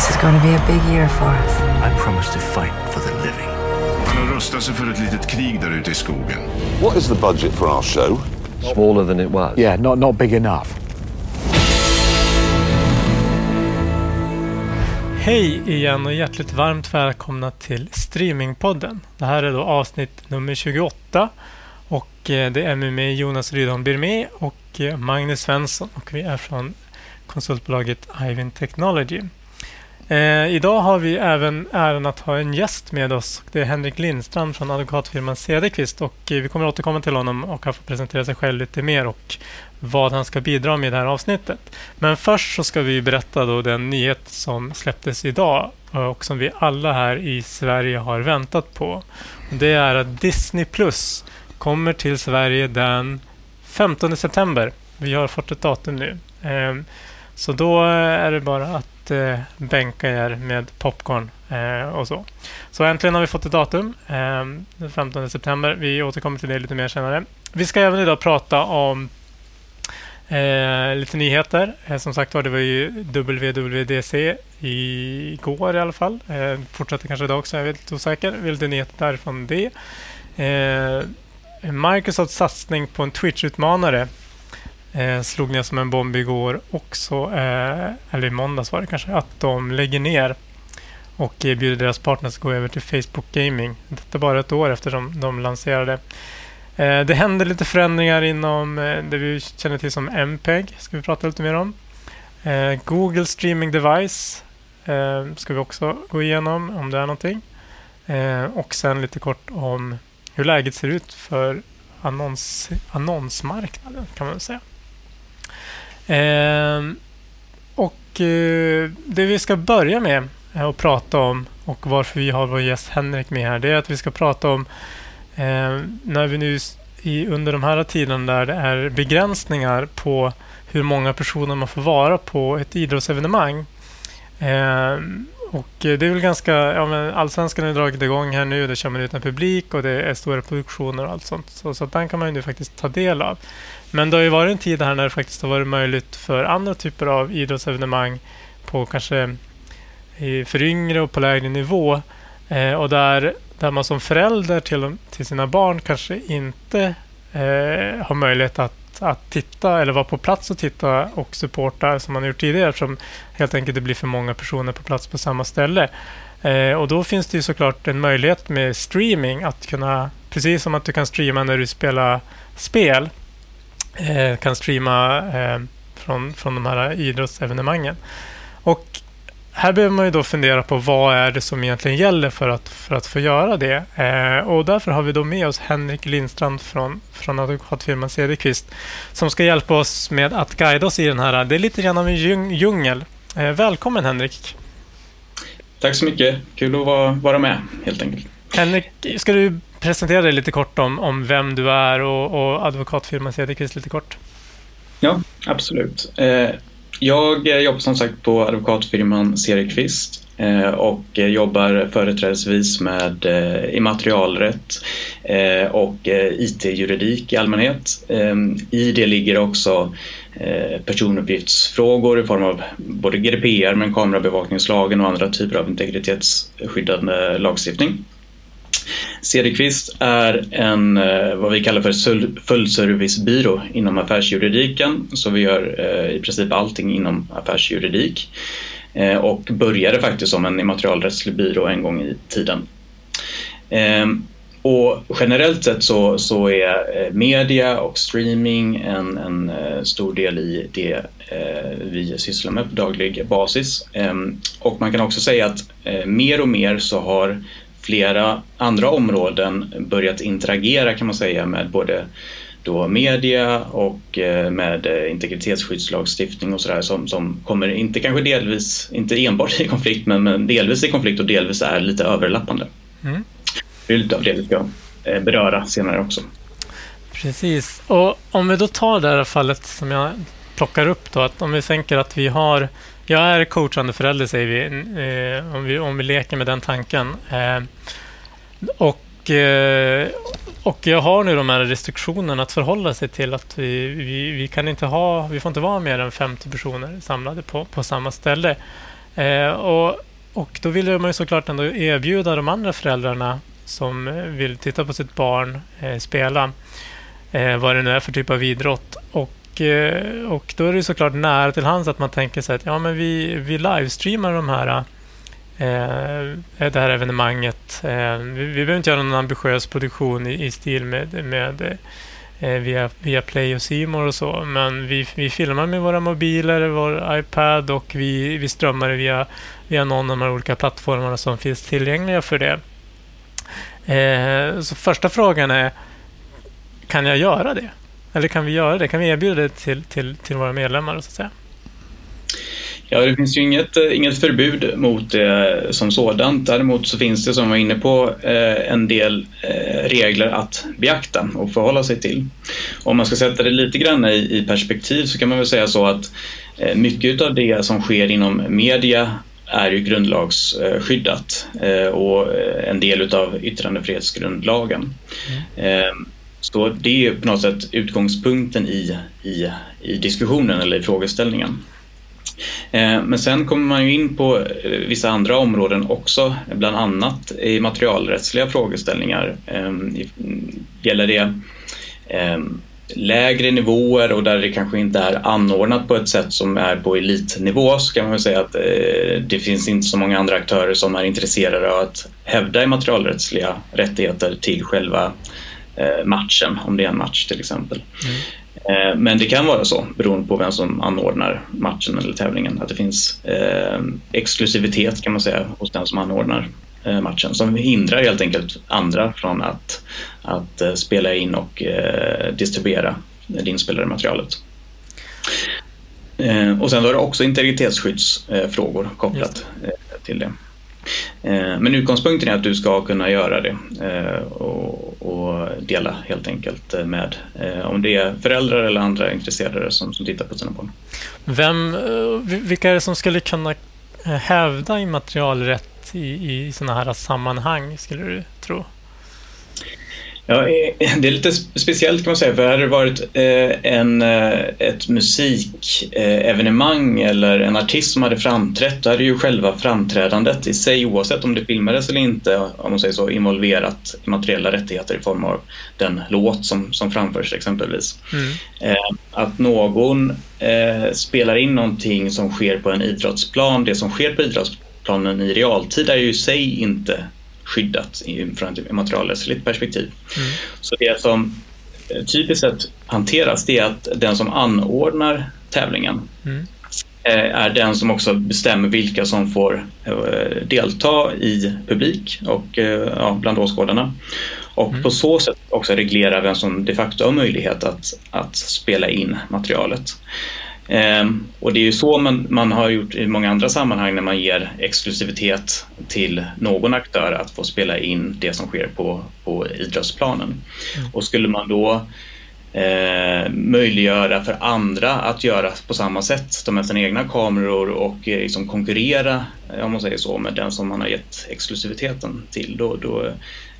This is going to be a big year for us. I promise to fight for the living. Han har rustat sig för ett litet krig där ute i skogen. What is the budget for our show? Smaller than it was. Yeah, not, not big enough. Hej igen och hjärtligt varmt välkomna till Streamingpodden. Det här är då avsnitt nummer 28 och eh, det är med mig Jonas Rydholm Birmé och eh, Magnus Svensson och vi är från konsultbolaget Ivin Technology. Eh, idag har vi även äran att ha en gäst med oss. Det är Henrik Lindstrand från advokatfirman Cederqvist och eh, vi kommer återkomma till honom och han får presentera sig själv lite mer och vad han ska bidra med i det här avsnittet. Men först så ska vi berätta då den nyhet som släpptes idag och som vi alla här i Sverige har väntat på. Det är att Disney Plus kommer till Sverige den 15 september. Vi har fått ett datum nu. Eh, så då är det bara att eh, bänka er med popcorn eh, och så. Så äntligen har vi fått ett datum, eh, den 15 september. Vi återkommer till det lite mer senare. Vi ska även idag prata om eh, lite nyheter. Eh, som sagt var, det var ju WWDC igår i alla fall. Eh, fortsätter kanske idag också, jag är lite osäker. Vill du nyheter därifrån det. Eh, Microsofts satsning på en Twitch-utmanare eh, slog ner som en bomb igår också, eh, eller i måndags var det kanske, att de lägger ner och erbjuder deras partners att gå över till Facebook Gaming. Detta bara ett år efter de, de lanserade. Eh, det händer lite förändringar inom eh, det vi känner till som MPEG, ska vi prata lite mer om. Eh, Google Streaming Device eh, ska vi också gå igenom om det är någonting. Eh, och sen lite kort om hur läget ser ut för annons, annonsmarknaden kan man väl säga. Eh, och eh, det vi ska börja med att prata om och varför vi har vår gäst Henrik med här, det är att vi ska prata om eh, när vi nu i, under de här tiderna där det är begränsningar på hur många personer man får vara på ett idrottsevenemang. Ehm, och eh, det är väl ganska, ja men Allsvenskan har dragit igång här nu, det kör man utan publik och det är stora produktioner och allt sånt. Så, så den kan man ju nu faktiskt ta del av. Men det har ju varit en tid här när det faktiskt har varit möjligt för andra typer av idrottsevenemang på kanske för yngre och på lägre nivå. Eh, och där, där man som förälder till, till sina barn kanske inte eh, har möjlighet att, att titta eller vara på plats och titta och supporta som man gjort tidigare eftersom helt enkelt det blir för många personer på plats på samma ställe. Eh, och då finns det ju såklart en möjlighet med streaming att kunna, precis som att du kan streama när du spelar spel, eh, kan streama eh, från, från de här idrottsevenemangen. Och här behöver man ju då fundera på vad är det som egentligen gäller för att, för att få göra det. Eh, och därför har vi då med oss Henrik Lindstrand från, från advokatfirman Cederqvist som ska hjälpa oss med att guida oss i den här. Det är lite grann av en djungel. Eh, välkommen Henrik! Tack så mycket. Kul att vara, vara med helt enkelt. Henrik, ska du presentera dig lite kort om, om vem du är och, och advokatfirman Cederqvist lite kort? Ja, absolut. Eh, jag jobbar som sagt på advokatfirman Cederqvist eh, och jobbar företrädesvis med eh, immaterialrätt och IT-juridik i allmänhet. I det ligger också personuppgiftsfrågor i form av både GDPR men kamerabevakningslagen och andra typer av integritetsskyddande lagstiftning. Cederqvist är en eh, vad vi kallar för fullservicebyrå inom affärsjuridiken så vi gör eh, i princip allting inom affärsjuridik eh, och började faktiskt som en immaterialrättslig byrå en gång i tiden. Ehm, och generellt sett så, så är media och streaming en, en stor del i det vi sysslar med på daglig basis. Ehm, och man kan också säga att mer och mer så har flera andra områden börjat interagera kan man säga med både då media och eh, med eh, integritetsskyddslagstiftning och sådär som, som kommer, inte kanske delvis, inte enbart i konflikt men, men delvis i konflikt och delvis är lite överlappande. Mm. Det är lite av det vi ska eh, beröra senare också. Precis, och om vi då tar det här fallet som jag plockar upp då, att om vi tänker att vi har jag är coachande förälder, säger vi, eh, om, vi om vi leker med den tanken. Eh, och, eh, och jag har nu de här restriktionerna att förhålla sig till att vi, vi, vi, kan inte ha, vi får inte vara mer än 50 personer samlade på, på samma ställe. Eh, och, och då vill man ju såklart ändå erbjuda de andra föräldrarna som vill titta på sitt barn eh, spela, eh, vad det nu är för typ av idrott. Och, Eh, och då är det såklart nära till hands att man tänker sig att ja, men vi, vi livestreamar de här eh, det här evenemanget. Eh, vi, vi behöver inte göra någon ambitiös produktion i, i stil med, med eh, via, via Play och Simor och så. Men vi, vi filmar med våra mobiler, vår iPad och vi, vi strömmar det via, via någon av de här olika plattformarna som finns tillgängliga för det. Eh, så första frågan är, kan jag göra det? Eller kan vi göra det? Kan vi erbjuda det till, till, till våra medlemmar? Så att säga? Ja, det finns ju inget, eh, inget förbud mot det som sådant. Däremot så finns det, som jag var inne på, eh, en del eh, regler att beakta och förhålla sig till. Om man ska sätta det lite grann i perspektiv så kan man väl säga så att mycket av det som sker inom media är ju grundlagsskyddat och en del av yttrandefrihetsgrundlagen. Mm. Så det är på något sätt utgångspunkten i, i, i diskussionen eller i frågeställningen. Eh, men sen kommer man ju in på eh, vissa andra områden också, bland annat i materialrättsliga frågeställningar. Ehm, gäller det ehm, lägre nivåer och där det kanske inte är anordnat på ett sätt som är på elitnivå så kan man väl säga att eh, det finns inte så många andra aktörer som är intresserade av att hävda immaterialrättsliga rättigheter till själva matchen, om det är en match till exempel. Mm. Eh, men det kan vara så, beroende på vem som anordnar matchen eller tävlingen, att det finns eh, exklusivitet kan man säga hos den som anordnar eh, matchen som hindrar helt enkelt andra från att, att spela in och distribuera det inspelade materialet. Och sen var det också integritetsskyddsfrågor kopplat till det. Eh, men utgångspunkten är att du ska kunna göra det eh, och, dela helt enkelt eh, med om det är föräldrar eller andra intresserade som, som tittar på sina barn. Vem, vilka är det som skulle kunna hävda immaterialrätt i, i sådana här sammanhang skulle du tro? Ja, eh, det är lite speciellt kan man säga, för hade det varit eh, en, eh, ett musikevenemang eller en artist som hade framträtt, då hade ju själva framträdandet i sig, oavsett om det filmades eller inte, om man säger så, involverat immateriella rättigheter i form av den låt som, som framförs exempelvis. Mm. Att någon spelar in någonting som sker på en idrottsplan, det som sker på idrottsplanen i realtid är ju i sig inte skyddat från ett immaterialrättsligt perspektiv. Mm. Så det som eh, typiskt sett hanteras det är att den som anordnar tävlingen mm. Eh, är den som också bestämmer vilka som får eh, delta i publik och ja, bland åskådarna. Och mm. på så sätt också reglera vem som de facto har möjlighet att, att spela in materialet. Ehm, och det är ju så man, man har gjort i många andra sammanhang när man ger exklusivitet till någon aktör att få spela in det som sker på, på idrottsplanen. Mm. Och skulle man då eh, möjliggöra för andra att göra på samma sätt, ta med sina egna kameror och eh, liksom konkurrera, om man säger så, med den som man har gett exklusiviteten till, då, då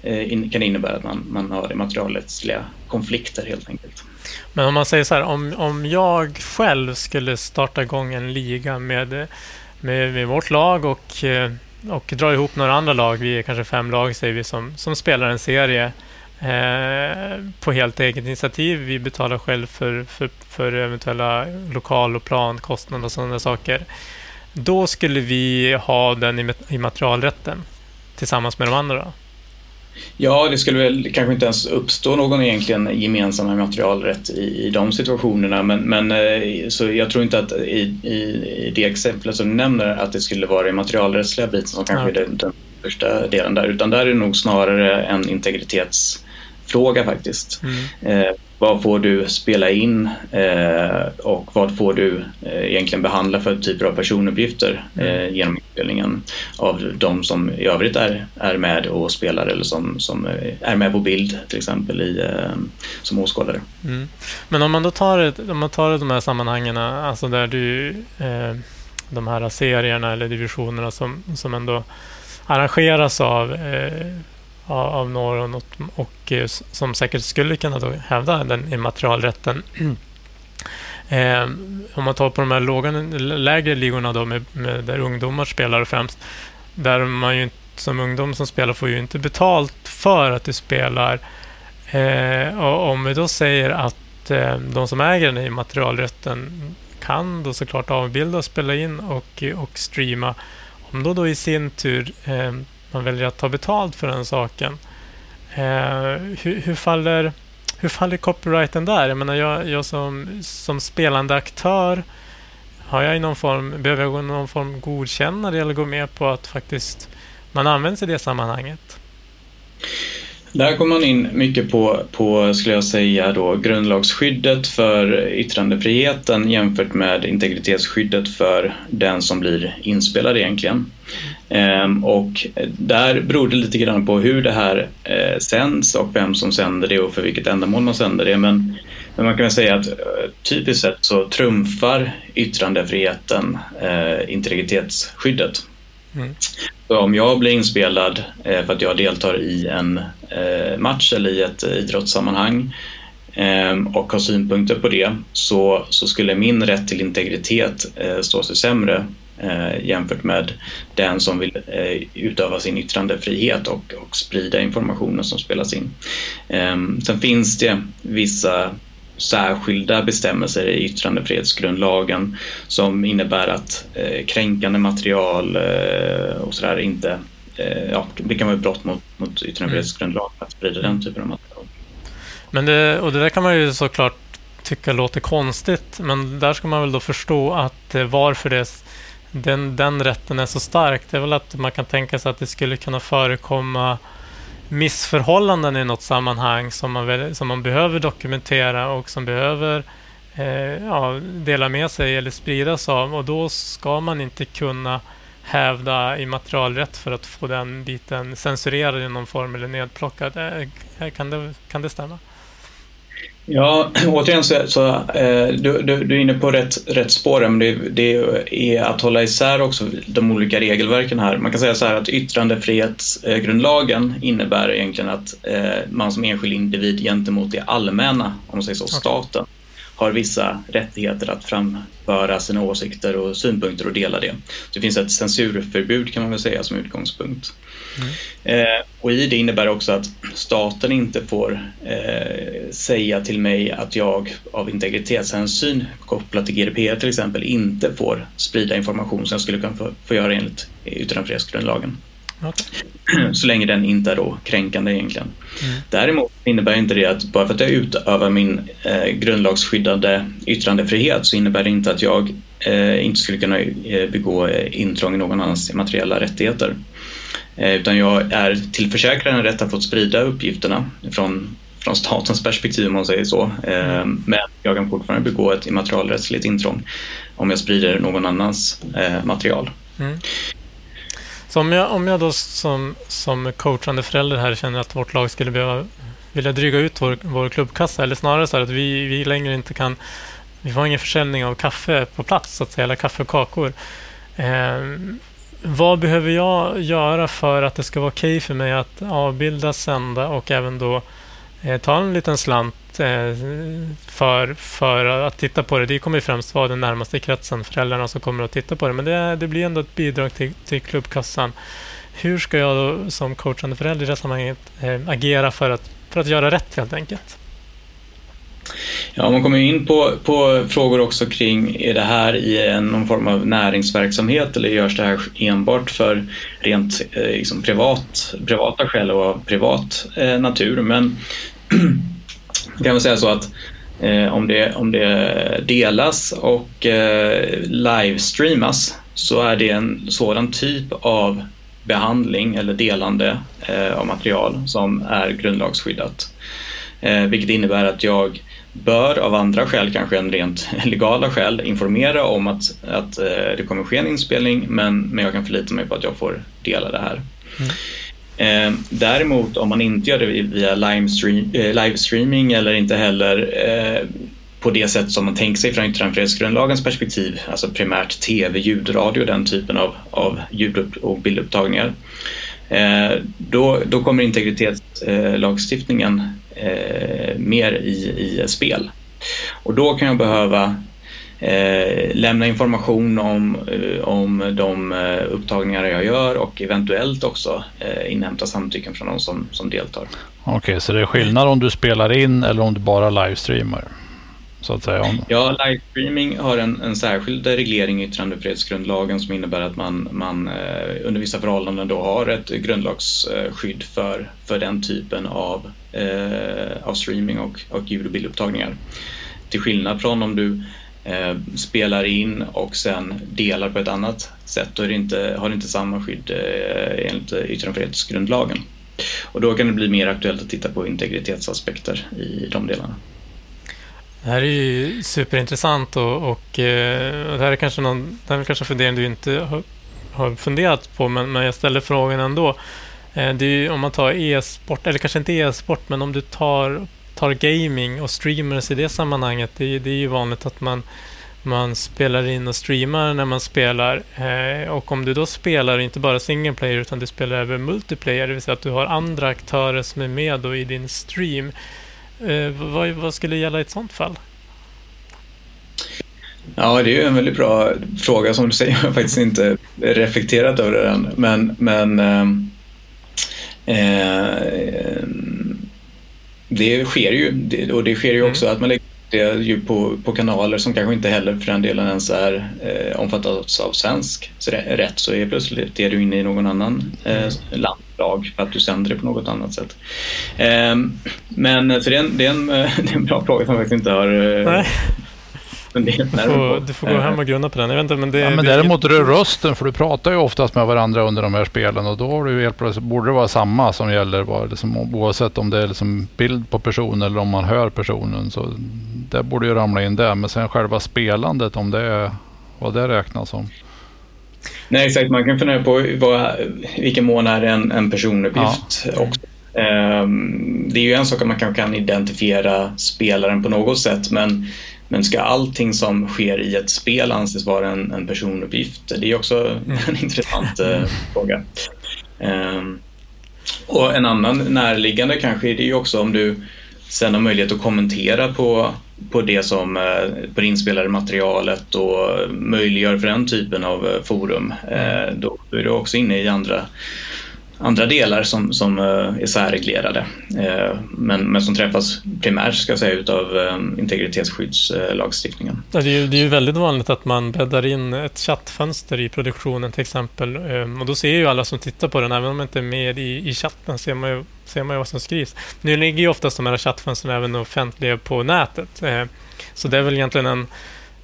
eh, kan det innebära att man, man har immaterialrättsliga konflikter helt enkelt. Men om man säger så här, om, om jag själv skulle starta igång en liga med, med, med vårt lag och, eh, och dra ihop några andra lag, vi är kanske fem lag säger vi, som, som spelar en serie eh, på helt eget initiativ. Vi betalar själv för, för, för eventuella lokal och plankostnader och sådana saker. Då skulle vi ha den i immaterialrätten tillsammans med de andra. Ja, det skulle väl kanske inte ens uppstå någon egentligen gemensam materialrätt i, i de situationerna men, men eh, så jag tror inte att i, i, i det exemplet som du nämner att det skulle vara i materialrättsliga biten som kanske ja. är den, den första delen där utan där är det nog snarare en integritetsfråga faktiskt. Mm. Eh, vad får du spela in eh, och vad får du eh, egentligen behandla för typer av personuppgifter mm. eh, genom inspelningen av de som i övrigt är, är med och spelar eller som, som är med på bild till exempel i, som åskådare. Mm. Men om man då tar, om man tar de här sammanhangen, alltså där du, de här serierna eller divisionerna som, som ändå arrangeras av av någon och, och, eh, som säkert skulle kunna då hävda den immaterialrätten. Eh, om man tar på de här låga, lägre ligorna då med, med där ungdomar spelar främst, där man ju som ungdom som spelar får ju inte betalt för att du spelar. Eh, och om vi då säger att eh, de som äger den immaterialrätten kan då såklart avbilda, spela in och, och streama. Om då, då i sin tur eh, man väljer att ta betalt för den saken, eh, hur, hur, faller, hur faller copyrighten där? Jag menar, jag, jag som, som spelande aktör, har jag i någon form, behöver jag i någon form godkänna det eller gå med på att faktiskt man används i det sammanhanget? Där kommer man in mycket på, på skulle jag säga, då, grundlagsskyddet för yttrandefriheten jämfört med integritetsskyddet för den som blir inspelad egentligen. Ehm, och där beror det lite grann på hur det här eh, sänds och vem som sänder det och för vilket ändamål man sänder det. Men, men man kan väl säga att eh, typiskt sett så trumfar yttrandefriheten eh, integritetsskyddet. Mm. Så om jag blir inspelad eh, för att jag deltar i en Eh, match eller i ett eh, idrottssammanhang eh, och har synpunkter på det så, så skulle min rätt till integritet eh, stå sig sämre jämfört med den som vill utöva sin yttrandefrihet och, och sprida informationen som spelas in. Ehm, sen finns det vissa särskilda bestämmelser i yttrandefrihetsgrundlagen som innebär att eh, kränkande material eh, och sådär inte ja, det kan vara ett brott mot, mot yttrandefrihetsgrundlagen att sprida den typen av material. Men det, och det där kan man ju såklart tycka låter konstigt, men där ska man väl då förstå att eh, varför det, den, den rätten är så stark. Det är väl att man kan tänka sig att det skulle kunna förekomma missförhållanden i något sammanhang som man, som man behöver dokumentera och som behöver eh, ja, dela med sig eller spridas av. Och då ska man inte kunna hävda immaterialrätt för att få den biten censurerad i någon form eller nedplockad. Eh, kan det, kan det stämma? Ja, återigen så, så eh, du, du, du, är inne på rätt, rätt spår, men det, det, är att hålla isär också de olika regelverken här. Man kan säga så här att yttrandefrihetsgrundlagen innebär egentligen att eh, man som enskild individ gentemot det allmänna, om man säger så, staten, har vissa rättigheter att framföra sina åsikter och synpunkter och dela det. Så det finns ett censurförbud kan man väl säga som utgångspunkt. Mm. Eh, och i det innebär också att staten inte får eh, säga till mig att jag av integritetshänsyn kopplat till GDPR till exempel inte får sprida information som jag skulle kunna få, få göra enligt yttrandefrihetsgrundlagen. Okay. Så länge den inte är då kränkande egentligen. Mm. Däremot innebär inte det att bara för att jag utövar min eh, grundlagsskyddade yttrandefrihet så innebär det inte att jag eh, inte skulle kunna eh, begå eh, intrång i någon annans materiella rättigheter. Eh, utan jag är tillförsäkrad en rätt att få sprida uppgifterna från, från statens perspektiv om man säger så. Eh, mm. Men jag kan fortfarande begå ett immaterialrättsligt intrång om jag sprider någon annans material. Mm. Så om jag, om jag då som, som coachande förälder här känner att vårt lag skulle behöva vilja dryga ut vår, vår klubbkassa eller snarare så att vi, vi längre inte kan vi får ingen försäljning av kaffe på plats, så att säga, eller kaffe och kakor. Eh, vad behöver jag göra för att det ska vara okej okay för mig att avbilda, sända och även då eh, ta en liten slant Eh, för, för att titta på det? Det kommer främst vara den närmaste kretsen, föräldrarna som kommer att titta på det. Men det, det blir ändå ett bidrag till, till klubbkassan. Hur ska jag då som coachande förälder i det sammanhanget eh, agera för att, för att göra rätt helt enkelt? Ja, man kommer in på, på frågor också kring, är det här i en, någon form av näringsverksamhet eller görs det här enbart för rent eh, liksom privat, privata skäl och av privat eh, natur? Men kan väl säga så att eh, om, det, om det delas och eh, livestreamas så är det en sådan typ av behandling eller delande eh, av material som är grundlagsskyddat. Eh, vilket innebär att jag bör av andra skäl, kanske än rent legala skäl, informera om att, att eh, det kommer ske en inspelning men, men jag kan förlita mig på att jag får dela det här. Mm. Eh, däremot om man inte gör det via livestream, eh, livestreaming eller inte heller eh, på det sätt som man tänker sig från yttrandefrihetsgrundlagens perspektiv, alltså primärt tv, ljudradio, den typen av, av ljud och bildupptagningar. Eh, då, då kommer integritetslagstiftningen eh, mer i, i spel. Och då kan jag behöva eh, lämna information om, eh, om de eh, upptagningar jag gör och eventuellt också eh, inhämta samtycken från de som, som deltar. Okej, okay, så det är skillnad om du spelar in eller om du bara livestreamar? Så att säga. Ja, livestreaming har en, en särskild reglering i yttrandefrihetsgrundlagen som innebär att man, man eh, under vissa förhållanden då har ett grundlagsskydd för, för den typen av, eh, av streaming och, och ljud och bildupptagningar. Till skillnad från om du Eh, spelar in och sen delar på ett annat sätt, då är det inte, har det inte samma skydd eh, enligt yttrandefrihetsgrundlagen. Och då kan det bli mer aktuellt att titta på integritetsaspekter i de delarna. Det här är ju superintressant och, och, eh, det här är kanske någon, det här är kanske en fundering du inte har, har funderat på, men, men jag ställer frågan ändå. Eh, det är ju, om man tar e-sport, eller kanske inte e-sport, men om du tar, tar gaming och streamers i det sammanhanget. Det, det är ju vanligt att man, man spelar in och streamar när man spelar. Eh, och om du då spelar inte bara single player utan du spelar även multiplayer, det vill säga att du har andra aktörer som är med då i din stream. Eh, vad, vad, skulle gälla i ett sånt fall? Ja, det är ju en väldigt bra fråga. Som du säger, jag har faktiskt inte reflekterat över den. Men, men eh, eh, det sker ju. Och det sker ju också mm. att man lägger det ju på, på kanaler som kanske inte heller för den delen ens är eh, omfattas av svensk rätt så är plötsligt är du inne i någon annan eh, landlag för att du sänder det på något annat sätt. Eh, men så det är, en, det, är en, det är en bra fråga som jag faktiskt inte har eh, du får, du får gå hem och grunna på den. Jag vet inte, men det, ja, men det däremot är det rösten, för du pratar ju oftast med varandra under de här spelen och då har du helt plötsligt, borde det vara samma som gäller bara, liksom, oavsett om det är liksom bild på personen eller om man hör personen. Så det borde ju ramla in där. Men sen själva spelandet, om det är vad det räknas som. Nej, exakt. Man kan fundera på vad, vilken mån är en, en personuppgift ja. också. Um, det är ju en sak att man kanske kan identifiera spelaren på något sätt, men men ska allting som sker i ett spel anses vara en, en personuppgift? Det är också mm. en intressant uh, fråga. Um, och en annan närliggande kanske är det ju också om du sen har möjlighet att kommentera på, på det som uh, på det inspelade materialet och möjliggör för den typen av uh, forum. Uh, då är du också inne i andra andra delar som, som eh, är särreglerade eh, men, men som träffas primärt ska jag säga utav eh, integritetsskyddslagstiftningen. Ja, det, är ju, det är ju väldigt vanligt att man bäddar in ett chattfönster i produktionen till exempel och då ser ju alla som tittar på den, även om man inte är med i, i chatten, ser man, ju, ser man ju vad som skrivs. Nu ligger ju oftast de här chattfönstren även offentliga på nätet, så det är väl egentligen en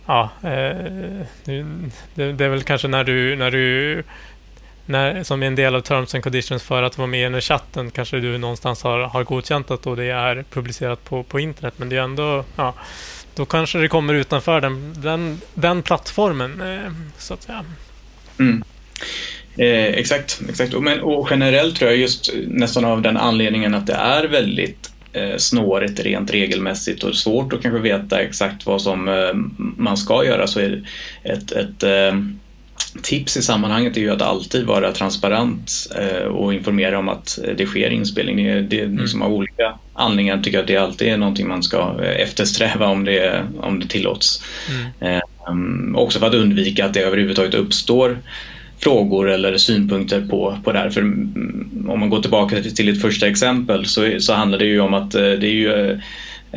Ja, det, det, är väl kanske när du, när du när, som en del av terms and conditions för att vara med i den här chatten kanske du någonstans har, har godkänt att då det är publicerat på, på internet. Men det är ändå, ja, då kanske det kommer utanför den, den, den plattformen, eh, så att säga. Mm. Eh, exakt, exakt. Och, men, och generellt tror jag just nästan av den anledningen att det är väldigt eh, snårigt rent regelmässigt och svårt att kanske veta exakt vad som eh, man ska göra så är det ett, ett eh, tips i sammanhanget är ju att alltid vara transparent eh, och informera om att det sker inspelning. Det, det mm. liksom av olika anledningar tycker jag att det alltid är någonting man ska eh, eftersträva om det, om det tillåts. Mm. Um, också för att undvika att det överhuvudtaget uppstår frågor eller synpunkter på, på det här. För mm, om man går tillbaka till, ett första exempel så, så handlar det ju om att det är ju Eh,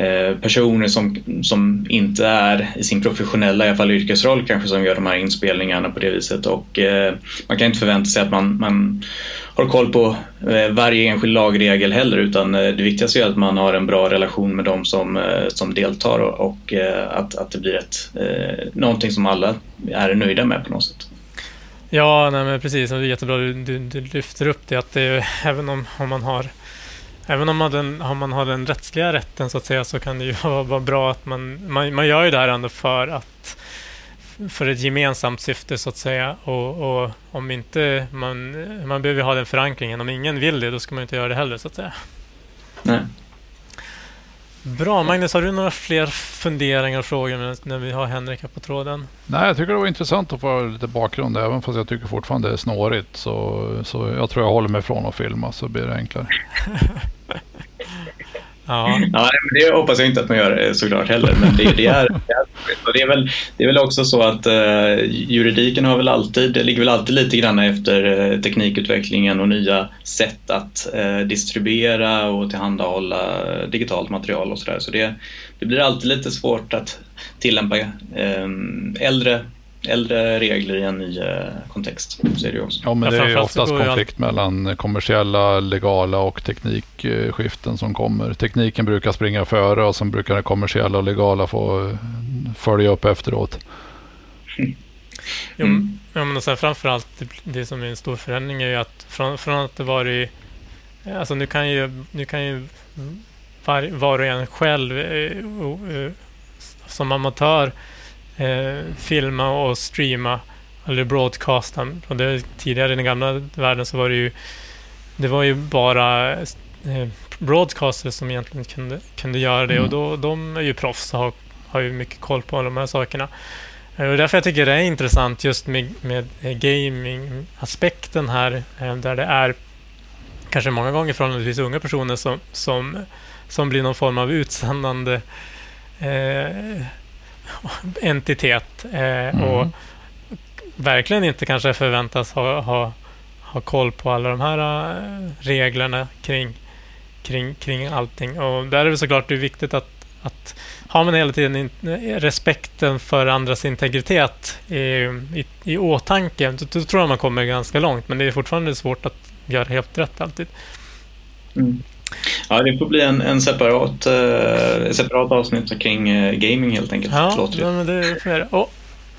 Eh, personer som, som inte är i sin professionella, i alla fall yrkesroll kanske, som gör de här inspelningarna på det viset. Och eh, man kan inte förvänta sig att man, man har koll på eh, varje enskild lagregel heller, utan eh, det viktigaste är att man har en bra relation med de som, eh, som deltar och, och eh, att, att det blir ett, eh, någonting som alla är nöjda med på något sätt. Ja, nej, men precis. Det är jättebra du, du, du lyfter upp det, att det, även om, om man har Även om man, den, om man har den rättsliga rätten så att säga så kan det ju vara bra att man, man, man gör ju det här ändå för att för ett gemensamt syfte så att säga och, och om inte man, man behöver ha den förankringen. Om ingen vill det då ska man inte göra det heller så att säga. Nej. Bra. Magnus, har du några fler funderingar och frågor när vi har Henrik här på tråden? Nej, jag tycker det var intressant att få lite bakgrund även fast jag tycker fortfarande det är snårigt. Så, så jag tror jag håller mig från att filma så blir det enklare. Ja. ja, det hoppas jag inte att man gör eh, såklart heller. Men det, det, är, det, är, väl, det är väl också så att eh, juridiken har väl alltid, det ligger väl alltid lite grann efter eh, teknikutvecklingen och nya sätt att eh, distribuera och tillhandahålla digitalt material och sådär. Så det, det blir alltid lite svårt att tillämpa eh, äldre äldre regler i en ny eh, kontext. Så är det också. Ja, men det är oftast konflikt mellan kommersiella, legala och teknikskiften som kommer. Tekniken brukar springa före och sen brukar det kommersiella och legala få eh, följa upp efteråt. Mm. Jo, ja, men sen framförallt det, det som är en stor förändring är ju att från, från att det varit... Alltså nu kan ju, nu kan ju var, var och en själv eh, som amatör eh, filma och streama eller broadcasta. Och det, tidigare i den gamla världen så var det ju det var ju bara eh, broadcasters som egentligen kunde, kunde göra det mm. och då, de är ju proffs och har, har ju mycket koll på alla de här sakerna. Eh, och därför jag tycker det är intressant just med, med gaming-aspekten här eh, där det är kanske många gånger förhållandevis unga personer som, som, som blir någon form av utsändande eh, entitet eh, mm. och verkligen inte kanske förväntas ha, ha, ha koll på alla de här uh, reglerna kring, kring, kring allting. Och där är det såklart det är viktigt att, att har man hela tiden in, respekten för andras integritet i, i, i åtanke, då, då, tror jag man kommer ganska långt. Men det är fortfarande svårt att göra helt rätt alltid. Mm. Ja, det får bli en, en separat, eh, separat avsnitt kring eh, gaming helt enkelt. Ja, ja men det får jag. Och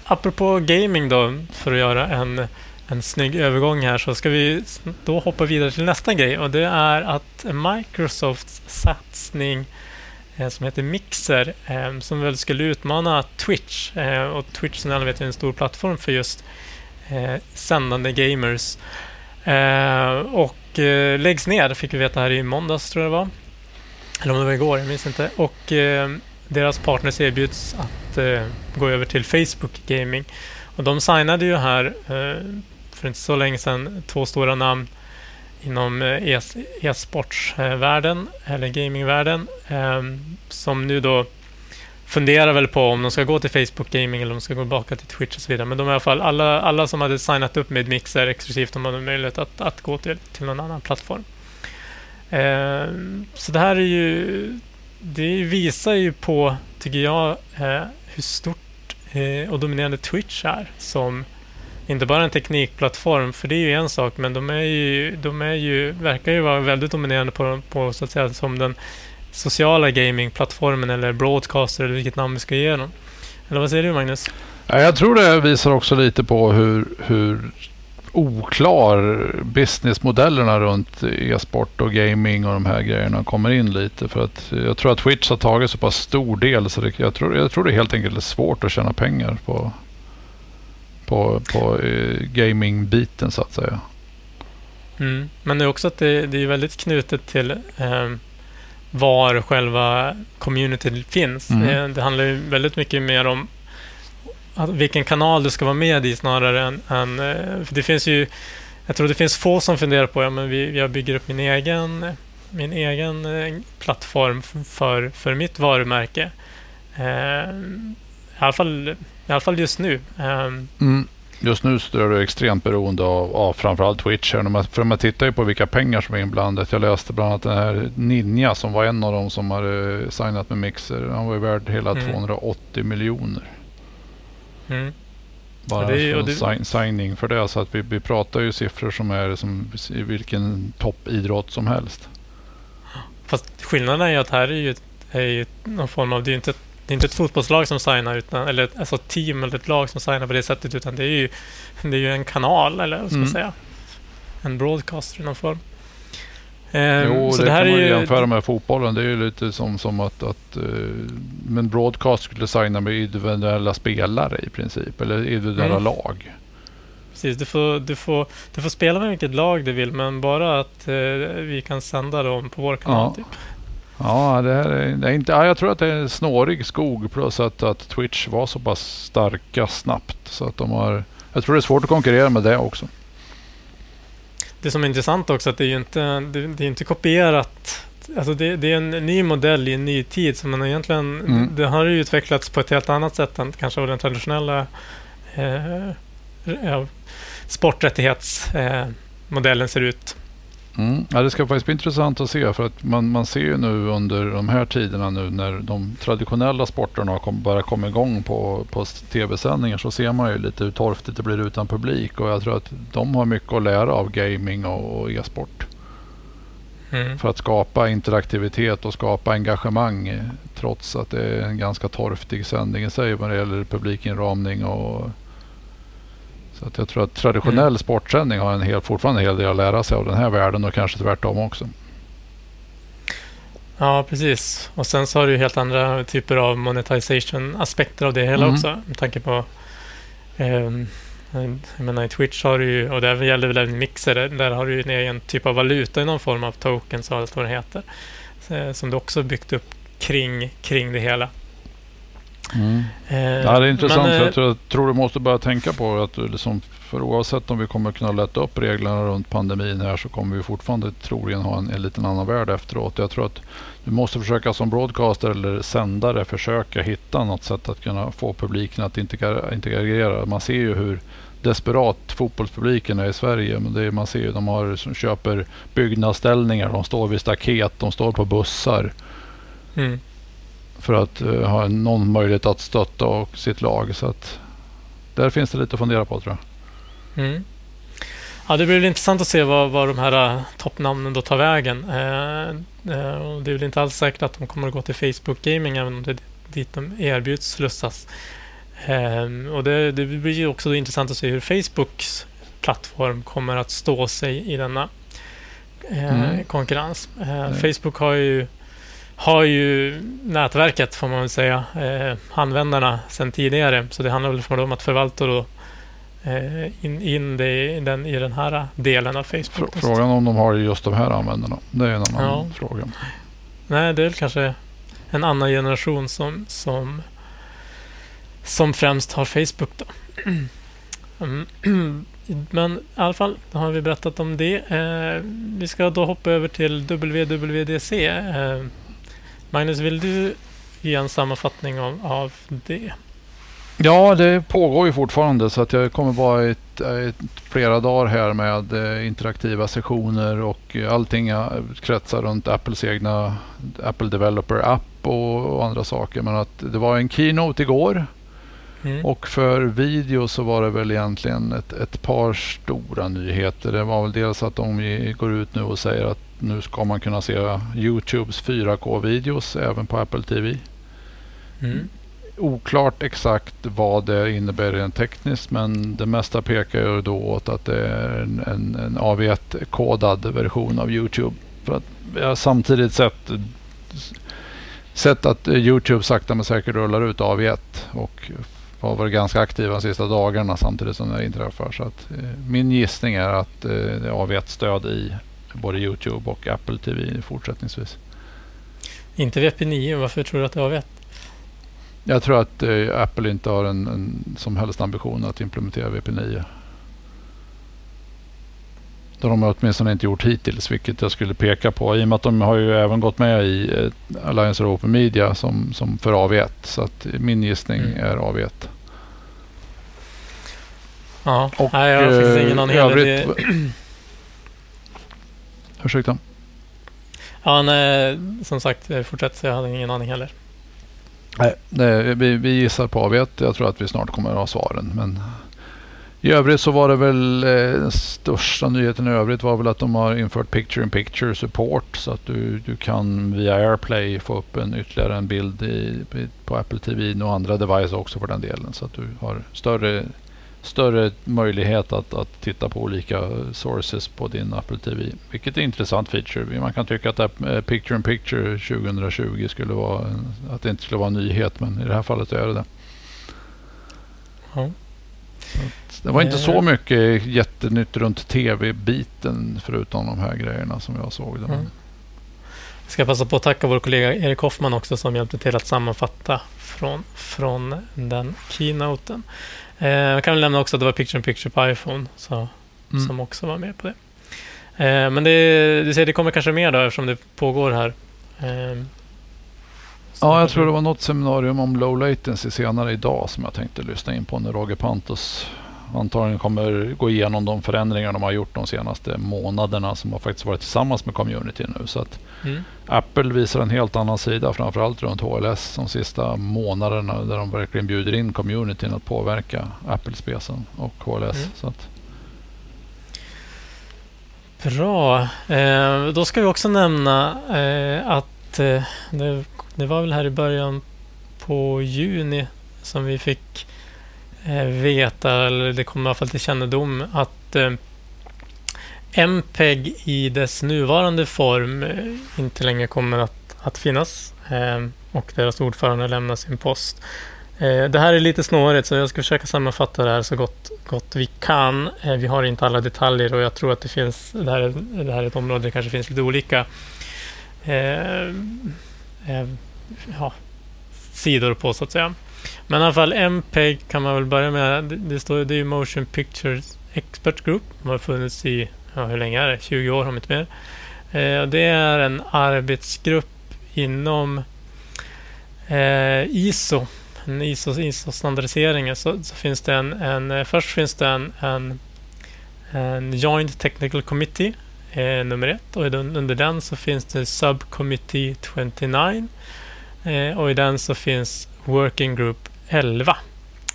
apropå gaming då, för att göra en, en snygg övergång här, så ska vi då hoppa vidare till nästa grej. Och det är att Microsofts satsning eh, som heter Mixer, eh, som väl skulle utmana Twitch. Eh, och Twitch som alla vet är en stor plattform för just eh, sändande gamers. och eh, läggs ner, fick vi veta här i måndags tror jag det var. Eller om det var igår, jag minns inte. Och eh, deras partners erbjuds att eh, gå över till Facebook Gaming. Och de signade ju här eh, för inte så länge sedan två stora namn inom eh, e-, e-sportsvärlden eller gamingvärlden eh, som nu då funderar väl på om de ska gå till Facebook Gaming eller om de ska gå tillbaka till Twitch och så vidare. Men de är i alla fall alla, alla som hade signat upp med Mixer exklusivt, de hade möjlighet att, att gå till, till någon annan plattform. Eh, så det här är ju... Det visar ju på, tycker jag, eh, hur stort eh, och dominerande Twitch är som inte bara en teknikplattform, för det är ju en sak, men de är ju, de är ju, verkar ju vara väldigt dominerande på, på så att säga, som den sociala gamingplattformen eller broadcaster eller vilket namn vi ska ge dem. Eller vad säger du Magnus? Jag tror det visar också lite på hur, hur oklar businessmodellerna runt e-sport och gaming och de här grejerna kommer in lite. För att jag tror att Twitch har tagit så pass stor del så det, jag, tror, jag tror det helt enkelt är svårt att tjäna pengar på, på, på eh, gaming-biten så att säga. Mm. Men det är också att det, det är väldigt knutet till eh, var själva communityt finns. Mm. Det, det, handlar ju väldigt mycket mer om vilken kanal du ska vara med i snarare än... än eh, det finns ju... Jag tror det finns få som funderar på ja, jag bygger upp min egen, min egen eh, plattform för, för mitt varumärke. Eh, I, alla fall, I alla fall just nu. Eh, mm just nu så är du extremt beroende av, av framförallt Twitch. För man tittar ju på vilka pengar som är inblandat. Jag läste bland annat den här Ninja som var en av dem som har signat med Mixer. Han var ju värd hela mm. 280 miljoner. Mm. Bara ja, det, det... signing för det. Så att vi, vi pratar ju siffror som är som i vilken toppidrott som helst. Fast skillnaden är ju att här är ju, är ju någon form av, det är inte ett det är inte ett fotbollslag som signar, utan, eller alltså ett team eller ett lag som signar på det sättet, utan det är ju, det är ju en kanal, eller vad ska man mm. säga? En broadcaster i någon form. Eh, jo, så det, det här kan man ju jämföra med fotbollen. Det är ju lite som, som att, att uh, men broadcast skulle signa med individuella spelare i princip, eller individuella mm. lag. Precis, du får, du, får, du får spela med vilket lag du vill, men bara att uh, vi kan sända dem på vår kanal. Ja. Typ. Ja, det här är, det är inte, ja, jag tror att det är en snårig skog plus att, att Twitch var så pass starka snabbt. Så att de har, jag tror det är svårt att konkurrera med det också. Det som är intressant också att det är ju inte, det, det är inte kopierat alltså det, det, är en ny modell i en ny tid. Så man egentligen, Mm. Det har ju utvecklats på ett helt annat sätt än kanske den traditionella eh, sporträttighetsmodellen eh, ser ut. Mm. Ja, det ska faktiskt bli intressant att se för att man, man ser ju nu under de här tiderna nu när de traditionella sporterna har kom, bara kommit igång på, på tv-sändningar så ser man ju lite hur torftigt det blir utan publik och jag tror att de har mycket att lära av gaming och, och e-sport. Mm. För att skapa interaktivitet och skapa engagemang trots att det är en ganska torftig sändning i sig vad det gäller publikinramning och så att jag tror att traditionell Mm. sportsändning har en hel, fortfarande en hel del att lära sig av den här världen och kanske tvärtom också. Ja, precis. Och sen så har du helt andra typer av monetization-aspekter av det hela Mm. också. Med tanke på... ehm, jag menar i Twitch har du ju, och det gäller väl även Mixer, där- där har du ju en egen typ av valuta i någon form av tokens och allt vad det heter. Så, som du också byggt upp kring, kring det hela. Eh, Ja, det är intressant. men, för eh, jag tror, jag tror du måste börja tänka på att liksom, för oavsett om vi kommer kunna lätta upp reglerna runt pandemin här så kommer vi fortfarande troligen ha en, en liten annan värld efteråt. Jag tror att du måste försöka som broadcaster eller sändare försöka hitta något sätt att kunna få publiken att integrera. Man ser ju hur desperat fotbollspubliken är i Sverige. Men det är, man ser ju de har, som köper byggnadsställningar, de står vid staket, de står på bussar Mm. För att eh, ha någon möjlighet att stötta och sitt lag. Så att där finns det lite att fundera på tror jag. Mm. Ja, det blir väl intressant att se vad, vad de här uh, toppnamnen då tar vägen. Eh, eh, det är väl inte alls säkert att de kommer att gå till Facebook Gaming även om det är dit de erbjuds slussas. Eh, och det, det blir ju också intressant att se hur Facebooks plattform kommer att stå sig i denna eh, Mm. konkurrens. Eh, Mm. Facebook har ju har ju nätverket får man väl säga, eh, användarna sedan tidigare. Så det handlar väl för dem att förvalta då eh, in, in det, i den, i den här delen av Facebook. frågan om de har just de här användarna. Det är en annan Ja. fråga. Nej, det är kanske en annan generation som, som, som främst har Facebook då. Mm. Men i alla fall, då har vi berättat om det. Eh, vi ska då hoppa över till WWDC. Eh, Magnus, vill du ge en sammanfattning av, av det? Ja, det pågår ju fortfarande så att jag kommer vara ett, ett, flera dagar här med eh, interaktiva sessioner och eh, allting eh, kretsar runt Apples egna Apple Developer App och, och andra saker. Men att det var en keynote igår Mm. och för video så var det väl egentligen ett, ett par stora nyheter. Det var väl dels att de går ut nu och säger att nu ska man kunna se Youtubes 4K-videos även på Apple TV. Mm. Oklart exakt vad det innebär rent tekniskt men det mesta pekar ju då åt att det är en, en, en AV1-kodad version av Youtube. För att jag har samtidigt sett, sett att Youtube sakta men säkert rullar ut AV1 och har varit ganska aktiva de sista dagarna samtidigt som det inträffar. Så att, eh, min gissning är att eh, det är AV1-stöd i både Youtube och Apple TV fortsättningsvis. Inte VP9, varför tror du att det var vet? Jag tror att eh, Apple inte har en, en som helst ambition att implementera VP9. Det har de åtminstone inte gjort hittills, vilket jag skulle peka på. I och med att de har ju även gått med i eh, Alliance of Open Media som, som för AV1. Så att min gissning Mm. är AV1. Ja, Och, nej, jag har faktiskt eh, ingen aning övrigt- Det, Ursäkta? ja, nej, som sagt, fortsätt. Jag hade ingen aning heller. Nej, det, vi, vi gissar på AV1. Jag tror att vi snart kommer att ha svaren. Men i övrigt så var det väl eh, den största nyheten i övrigt var väl att de har infört picture in picture support så att du, du kan via AirPlay få upp en ytterligare en bild i, på Apple TV och andra devices också för den delen så att du har större, större möjlighet att, att titta på olika sources på din Apple TV. Vilket är en intressant feature. Man kan tycka att eh, picture in picture 2020 skulle vara en, att det inte skulle vara en nyhet men i det här fallet är det det. Ja. Det var inte Eh. så mycket jättenytt runt tv-biten förutom de här grejerna som jag såg. Det. Mm. Jag ska passa på att tacka vår kollega Erik Hoffman också som hjälpte till att sammanfatta från, från den keynoten. Eh, jag kan väl nämna också att det var Picture in Picture på iPhone så, Mm. som också var med på det. Eh, men det, du ser, det kommer kanske mer då eftersom det pågår här. Eh, ja, jag tror det var något seminarium om low latency senare idag som jag tänkte lyssna in på när Roger Pantos antagligen kommer gå igenom de förändringar de har gjort de senaste månaderna som har faktiskt varit tillsammans med community nu. Så att mm. Apple visar en helt annan sida, framförallt runt HLS de sista månaderna där de verkligen bjuder in communityn att påverka Apple-specen och HLS. Mm. Så att... Bra. Eh, då ska vi också nämna eh, att eh, det, det var väl här i början på juni som vi fick Eh, veta, eller det kommer i alla fall till kännedom, att eh, MPEG i dess nuvarande form eh, inte längre kommer att, att finnas och deras ordförande lämnar sin post. Det här är lite snårigt så jag ska försöka sammanfatta det här så gott, gott vi kan. Vi har inte alla detaljer och jag tror att det finns, det här, det här är ett område där det kanske finns lite olika ja, sidor på så att säga. Men i alla fall MPEG kan man väl börja med. Det, det står det är Motion Pictures Expert Group. De har funnits i, ja, hur länge är det? 20 år om inte mer. Eh, det är en arbetsgrupp inom eh, ISO. En ISO, ISO Så, så, finns det en, en, eh, först finns det en, en, en Joint Technical Committee eh, nummer ett och under den så finns det Subcommittee 29 eh, och i den så finns Working Group 11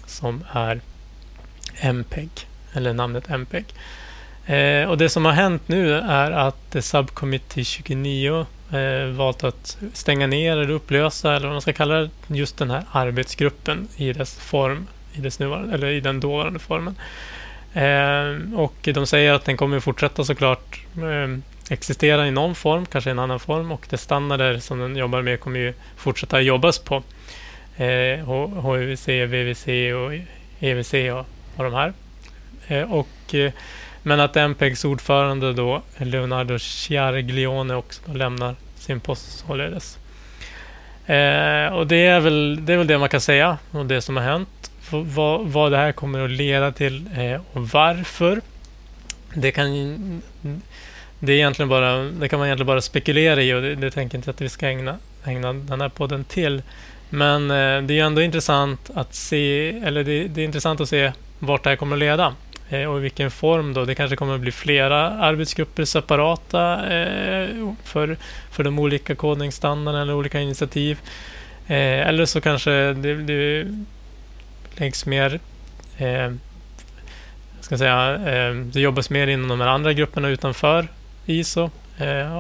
som är MPEG, eller namnet MPEG. Eh, och det som har hänt nu är att Subcommittee 29 eh, valt att stänga ner eller upplösa, eller vad man ska kalla det, just den här arbetsgruppen i dess form, i, dess nuvarande, eller i den dåvarande formen. Eh, och de säger att den kommer fortsätta såklart eh, existera i någon form, kanske i en annan form, och de standarder som den jobbar med kommer ju fortsätta jobbas på Eh, HUVC, VVC och EVC och, och de här. Eh, och, eh, men att MPEGs ordförande då, Leonardo Ciarglione, också lämnar sin post således. Eh, och det är, väl, det är väl det man kan säga om det som har hänt. Vad, vad det här kommer att leda till eh, och varför. Det kan, det, är egentligen bara, det kan man egentligen bara spekulera i och det, det tänker inte att vi ska ägna, ägna den här podden till. Men eh, det är ändå intressant att se, eller det, det, är intressant att se vart det här kommer att leda eh, och i vilken form då. Det kanske kommer att bli flera arbetsgrupper separata eh, för, för de olika kodningsstandarderna eller olika initiativ. Eh, eller så kanske det, det läggs mer eh, ska säga, eh, det jobbas mer inom de här andra grupperna utanför ISO. Eh,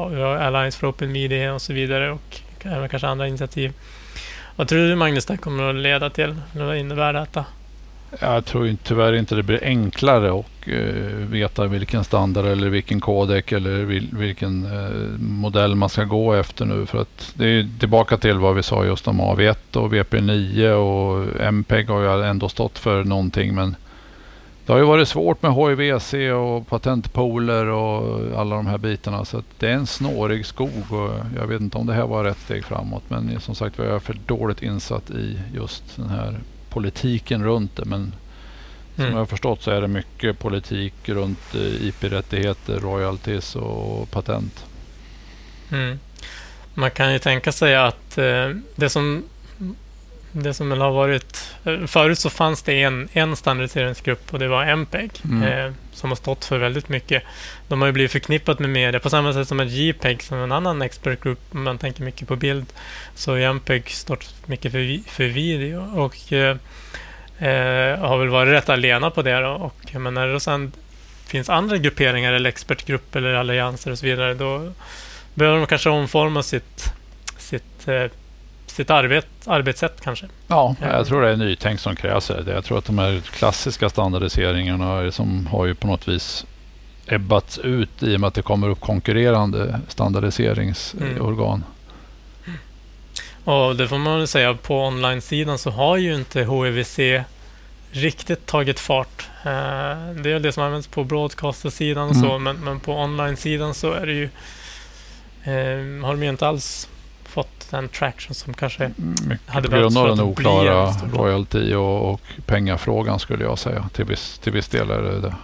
Alliance for Open Media och så vidare och även kanske andra initiativ. Vad tror du Magnus det kommer att leda till? Vad innebär detta? Jag tror tyvärr inte det blir enklare att uh, veta vilken standard eller vilken kodek eller vil, vilken uh, modell man ska gå efter nu. För att det är tillbaka till vad vi sa just om AV1 och VP9 och MPEG har ju ändå stått för någonting. Men det har ju varit svårt med HIVC och patentpooler och alla de här bitarna. Så det är en snårig skog och jag vet inte om det här var rätt steg framåt. Men som sagt jag för dåligt insatt i just den här politiken runt det. Men som mm. jag har förstått så är det mycket politik runt eh, IP-rättigheter, royalties och patent. Mm. Man kan ju tänka sig att eh, det som det som har varit... Eh, förut så fanns det en, en standardiseringsgrupp och det var MPEG mm. eh, som har stått för väldigt mycket. De har ju blivit förknippat med media på samma sätt som ett JPEG som en annan expertgrupp. Om man tänker mycket på bild så MPEG stått mycket för, för video och eh, eh, har väl varit rätt alena på det. Då. Och, men när det sen finns andra grupperingar eller expertgrupper eller allianser och så vidare då behöver de kanske omforma sitt, sitt sitt arbet, arbetssätt kanske. Ja, jag tror det är nytänk som krävs. Jag tror att de här klassiska standardiseringarna som har ju på något vis ebbats ut i och med att det kommer upp konkurrerande standardiseringsorgan. Mm. Och det får man väl säga, på online-sidan så har ju inte HEVC riktigt tagit fart. Eh, det är det som används på broadcaster-sidan och mm. så, men, men på online-sidan så är det ju eh, har de ju inte alls fått den traction som kanske Mycket hade behövts för att den oklara royalty och, och pengafrågan skulle jag säga. Till viss, till viss del är det det.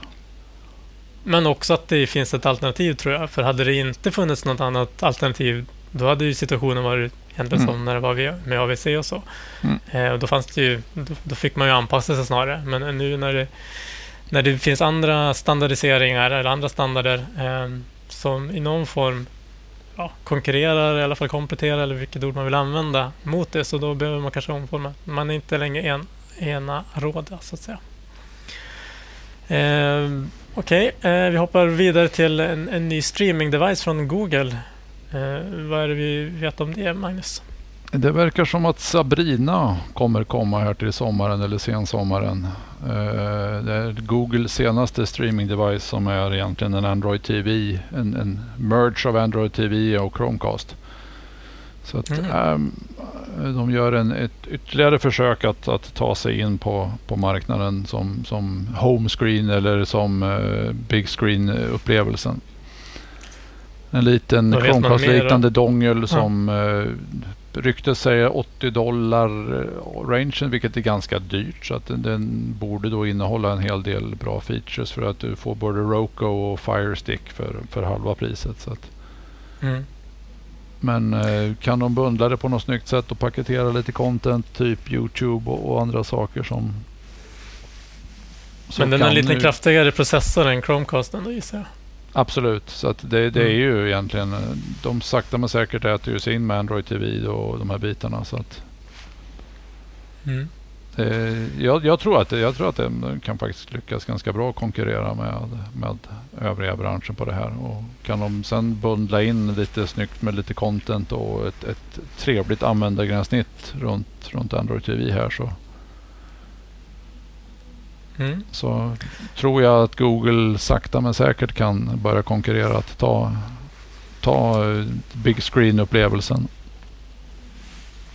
men också att det finns ett alternativ tror jag. För hade det inte funnits något annat alternativ då hade ju situationen varit egentligen Mm. som när det var med AVC och så. Mm. Eh, och då, fanns det ju, då, då fick man ju anpassa sig snarare. Men nu när det, när det finns andra standardiseringar eller andra standarder eh, som i någon form ja, konkurrerar, eller i alla fall kompletterar, eller vilket ord man vill använda mot det, så då behöver man kanske omforma. Man är inte längre en, ena råda, så att säga. Eh, Okej, eh, vi hoppar vidare till en, en ny streaming-device från Google. Eh, vad är det vi vet om det, Magnus? Det verkar som att Sabrina kommer komma här till sommaren eller sensommaren. Eh, det är Googles senaste streaming device som är egentligen en Android TV. En, en merge av Android TV och Chromecast. Så att, Mm. ehm, de gör en, ett ytterligare försök att, att ta sig in på, på marknaden som, som home screen eller som eh, big screen upplevelsen. En liten Chromecast-liknande dongel som eh, ryktet säger 80 dollar eh, rangen vilket är ganska dyrt. Så att den, den borde då innehålla en hel del bra features för att du får både Roku och Fire Stick för, för halva priset. Så att, Mm. men eh, kan de bundla det på något snyggt sätt och paketera lite content, typ Youtube och, och andra saker som... Men den är lite nu- kraftigare processor än Chromecasten då gissar jag. Absolut, så att det, det är Mm. ju egentligen... De sakta men säkert äter ju sig in med Android TV och de här bitarna. Så att, Mm. eh, jag, jag, tror att det, jag tror att det kan faktiskt lyckas ganska bra konkurrera med, med övriga branschen på det här. Och kan de sen bundla in lite snyggt med lite content och ett, ett trevligt användargränssnitt runt, runt Android TV här så, Mm. så tror jag att Google sakta men säkert kan börja konkurrera att ta, ta eh, big screen-upplevelsen.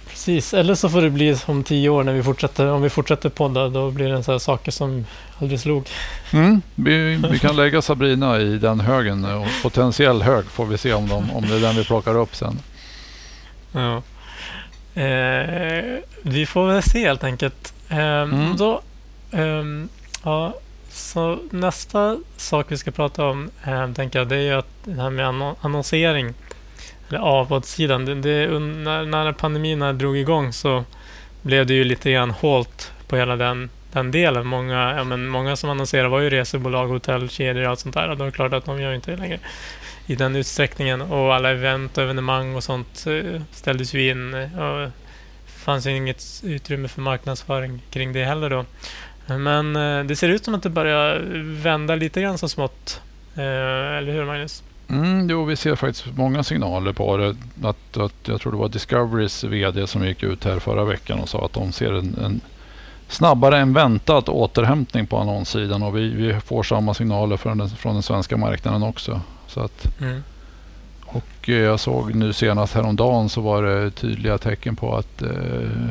Precis, eller så får det bli om tio år när vi fortsätter, om vi fortsätter podda, då blir det en sån här saker som aldrig slog. Mm, vi, vi kan lägga Sabrina i den högen. Och potentiell hög får vi se om, de, om det är den vi plockar upp sen. Ja. Eh, vi får väl se helt enkelt. Eh, Mm. då, Um, ja, så nästa sak vi ska prata om eh, tänker jag, det är ju att det här med annon- annonsering. Eller avbudssidan. Det, det, när, när pandemin drog igång så blev det ju lite grann halt på hela den, den delen. Många, ja, men många som annonserade var ju resebolag, hotellkedjor och allt sånt där. Och det är klart att de gör inte det längre i den utsträckningen. Och alla event och evenemang och sånt eh, ställdes ju in. eh, Och fanns ju inget utrymme för marknadsföring kring det heller då. Men eh, det ser ut som att det börjar vända lite grann så smått. Eh, Eller hur Magnus? Mm, jo, vi ser faktiskt många signaler på det. Att, att jag tror det var Discoverys VD som gick ut här förra veckan och sa att de ser en, en snabbare än väntat återhämtning på annonssidan. Och vi, vi får samma signaler från den, från den svenska marknaden också. Så att, Mm och eh, jag såg nu senast häromdagen så var det tydliga tecken på att eh,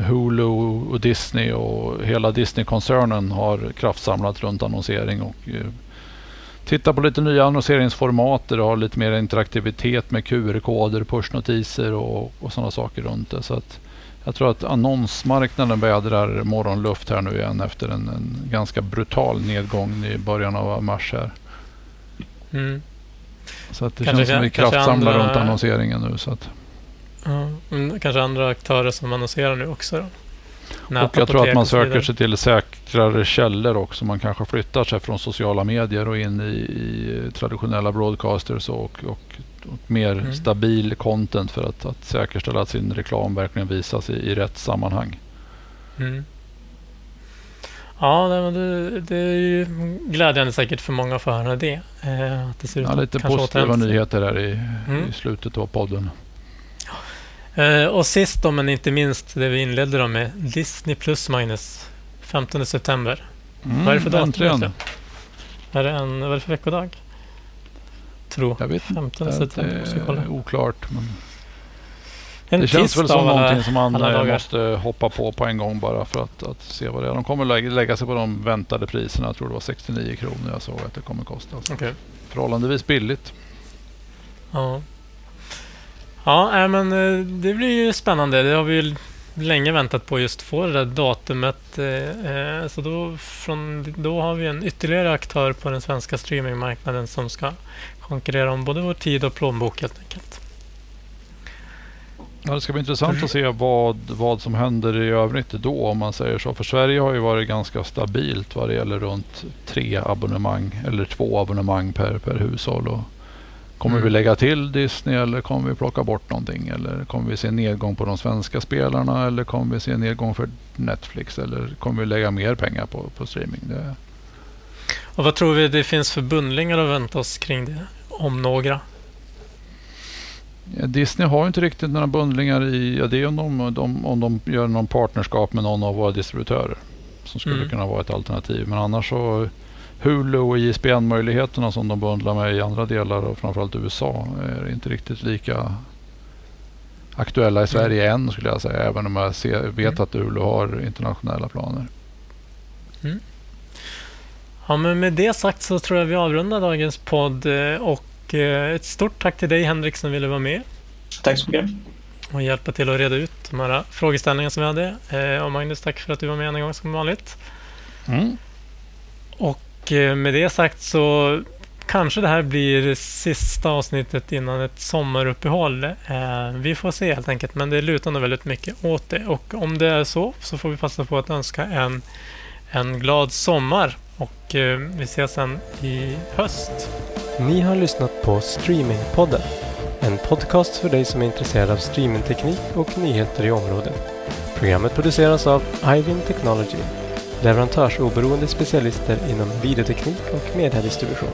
Hulu och Disney och hela Disney-koncernen har kraftsamlat runt annonsering och eh, tittar på lite nya annonseringsformat där det har lite mer interaktivitet med QR-koder, pushnotiser och, och sådana saker runt det. Så att jag tror att annonsmarknaden vädrar morgonluft här nu igen efter en, en ganska brutal nedgång i början av mars här. Mm. Så att det Kanske- känns som vi kanske kraftsamlar andra- runt annonseringen nu. Så att. Ja, kanske andra aktörer som annonserar nu också. Då. Och jag tror att man och söker sig till säkrare källor också. Man kanske flyttar sig från sociala medier och in i, i traditionella broadcasters och, och, och mer Mm. stabil content för att, att säkerställa att sin reklam verkligen visas i, i rätt sammanhang. Mm. Ja, nej, men det, det är ju glädjande säkert för många att få höra det. Eh, att det ser ut Ja, lite positiva sig. nyheter här i, Mm. i slutet av podden. Eh, och sist då, men inte minst, det vi inledde då med Disney Plus Magnus. 15 september. Mm, Vad är det för datum? Är det en, vad är det för veckodag? Tro. Jag vet 15 inte. september. Det är oklart. Men En det känns väl som någonting som man eh, måste hoppa på på en gång bara för att, att se vad det är. De kommer lägga, lägga sig på de väntade priserna. Jag tror det var 69 kronor jag såg att det kommer kosta. Så Okej. Förhållandevis billigt. Ja. Ja, men eh, det blir ju spännande. Det har vi ju länge väntat på just få det där datumet. Eh, så då, från, då har vi en ytterligare aktör på den svenska streamingmarknaden som ska konkurrera om både vår tid och plånbok helt enkelt. Ja, det ska bli intressant att se vad, vad som händer i övrigt då om man säger så. För Sverige har ju varit ganska stabilt vad det gäller runt tre abonnemang eller två abonnemang per, per hushåll. Och kommer mm. vi lägga till Disney eller kommer vi plocka bort någonting? Eller kommer vi se nedgång på de svenska spelarna eller kommer vi se nedgång för Netflix? Eller kommer vi lägga mer pengar på, på streaming? Det... Och vad tror vi det finns för bundlingar att vänta oss kring det? Om några? Disney har inte riktigt några bundlingar i, ja, det är om de, de, om de gör någon partnerskap med någon av våra distributörer. Som skulle mm. kunna vara ett alternativ. Men annars så Hulu och ISBN-möjligheterna som de bundlar med i andra delar och framförallt USA är inte riktigt lika aktuella i Sverige mm. än skulle jag säga. Även om jag ser, vet mm. att Hulu har internationella planer. Mm. Ja, men med det sagt så tror jag vi avrundar dagens podd eh, och Eh, ett stort tack till dig Henrik som ville vara med. Tack så mycket. Och hjälpa till att reda ut de här frågeställningarna som vi hade. Eh, och Magnus, tack för att du var med en gång som vanligt. Mm. Och eh, med det sagt så kanske det här blir sista avsnittet innan ett sommaruppehåll. Vi får se helt enkelt, men det lutar nog väldigt mycket åt det. Och om det är så så får vi passa på att önska en, en glad sommar och vi ses sen i höst. Ni har lyssnat på Streamingpodden. En podcast för dig som är intresserad av streamingteknik och nyheter i området. Programmet produceras av Ivin Technology, leverantörsoberoende specialister inom videoteknik och mediedistribution.